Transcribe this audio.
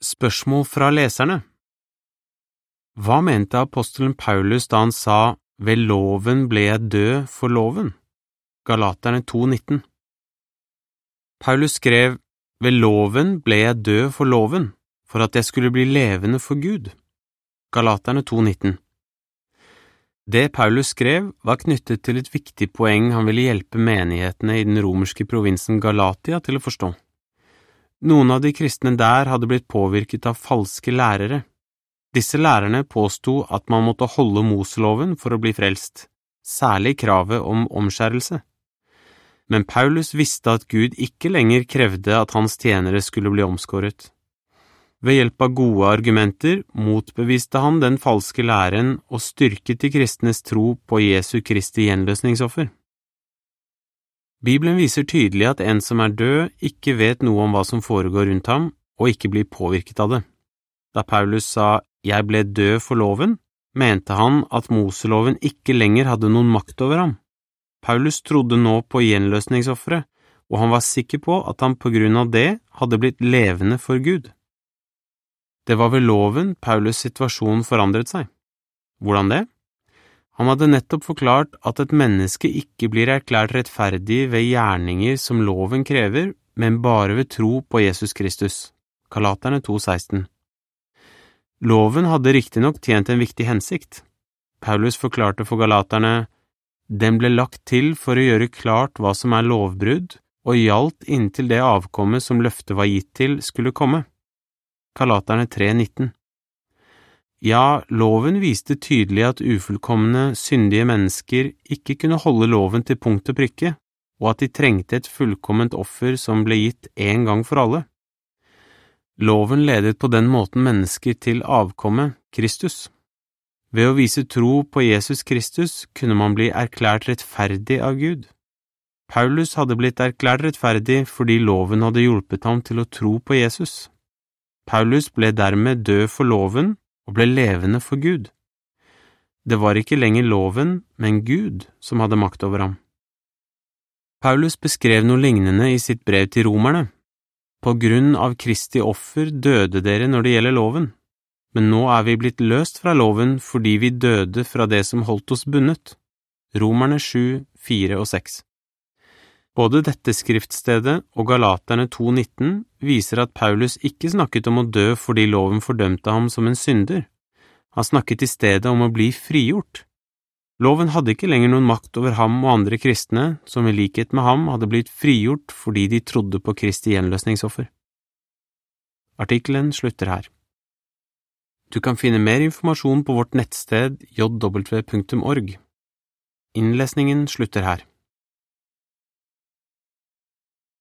Spørsmål fra leserne Hva mente apostelen Paulus da han sa ved loven ble jeg død for loven? Galaterne 2,19 Paulus skrev ved loven ble jeg død for loven, for at jeg skulle bli levende for Gud. Galaterne 2,19 Det Paulus skrev, var knyttet til et viktig poeng han ville hjelpe menighetene i den romerske provinsen Galatia til å forstå. Noen av de kristne der hadde blitt påvirket av falske lærere. Disse lærerne påsto at man måtte holde Moseloven for å bli frelst, særlig kravet om omskjærelse. Men Paulus visste at Gud ikke lenger krevde at hans tjenere skulle bli omskåret. Ved hjelp av gode argumenter motbeviste han den falske læren og styrket de kristnes tro på Jesu Kristi gjenløsningsoffer. Bibelen viser tydelig at en som er død, ikke vet noe om hva som foregår rundt ham, og ikke blir påvirket av det. Da Paulus sa jeg ble død for loven, mente han at Moseloven ikke lenger hadde noen makt over ham. Paulus trodde nå på gjenløsningsofferet, og han var sikker på at han på grunn av det hadde blitt levende for Gud. Det var ved loven Paulus' situasjon forandret seg. Hvordan det? Han hadde nettopp forklart at et menneske ikke blir erklært rettferdig ved gjerninger som loven krever, men bare ved tro på Jesus Kristus. Kalaterne 2,16 Loven hadde riktignok tjent en viktig hensikt. Paulus forklarte for galaterne den ble lagt til for å gjøre klart hva som er lovbrudd, og gjaldt inntil det avkommet som løftet var gitt til, skulle komme. Kalaterne 3,19 ja, loven viste tydelig at ufullkomne, syndige mennesker ikke kunne holde loven til punkt og prikke, og at de trengte et fullkomment offer som ble gitt en gang for alle. Loven ledet på den måten mennesker til avkommet, Kristus. Ved å vise tro på Jesus Kristus kunne man bli erklært rettferdig av Gud. Paulus hadde blitt erklært rettferdig fordi loven hadde hjulpet ham til å tro på Jesus. Paulus ble dermed død for loven og ble levende for Gud. Det var ikke lenger loven, men Gud som hadde makt over ham. Paulus beskrev noe lignende i sitt brev til romerne. På grunn av Kristi offer døde dere når det gjelder loven, men nå er vi blitt løst fra loven fordi vi døde fra det som holdt oss bundet. Romerne 7, 4 og 6 Både dette skriftstedet og Galaterne 2,19 viser at Paulus ikke snakket om å dø fordi loven fordømte ham som en synder. Han snakket i stedet om å bli frigjort. Loven hadde ikke lenger noen makt over ham og andre kristne som i likhet med ham hadde blitt frigjort fordi de trodde på Kristi gjenløsningsoffer. Artikkelen slutter her. Du kan finne mer informasjon på vårt nettsted jw.org. Innlesningen slutter her.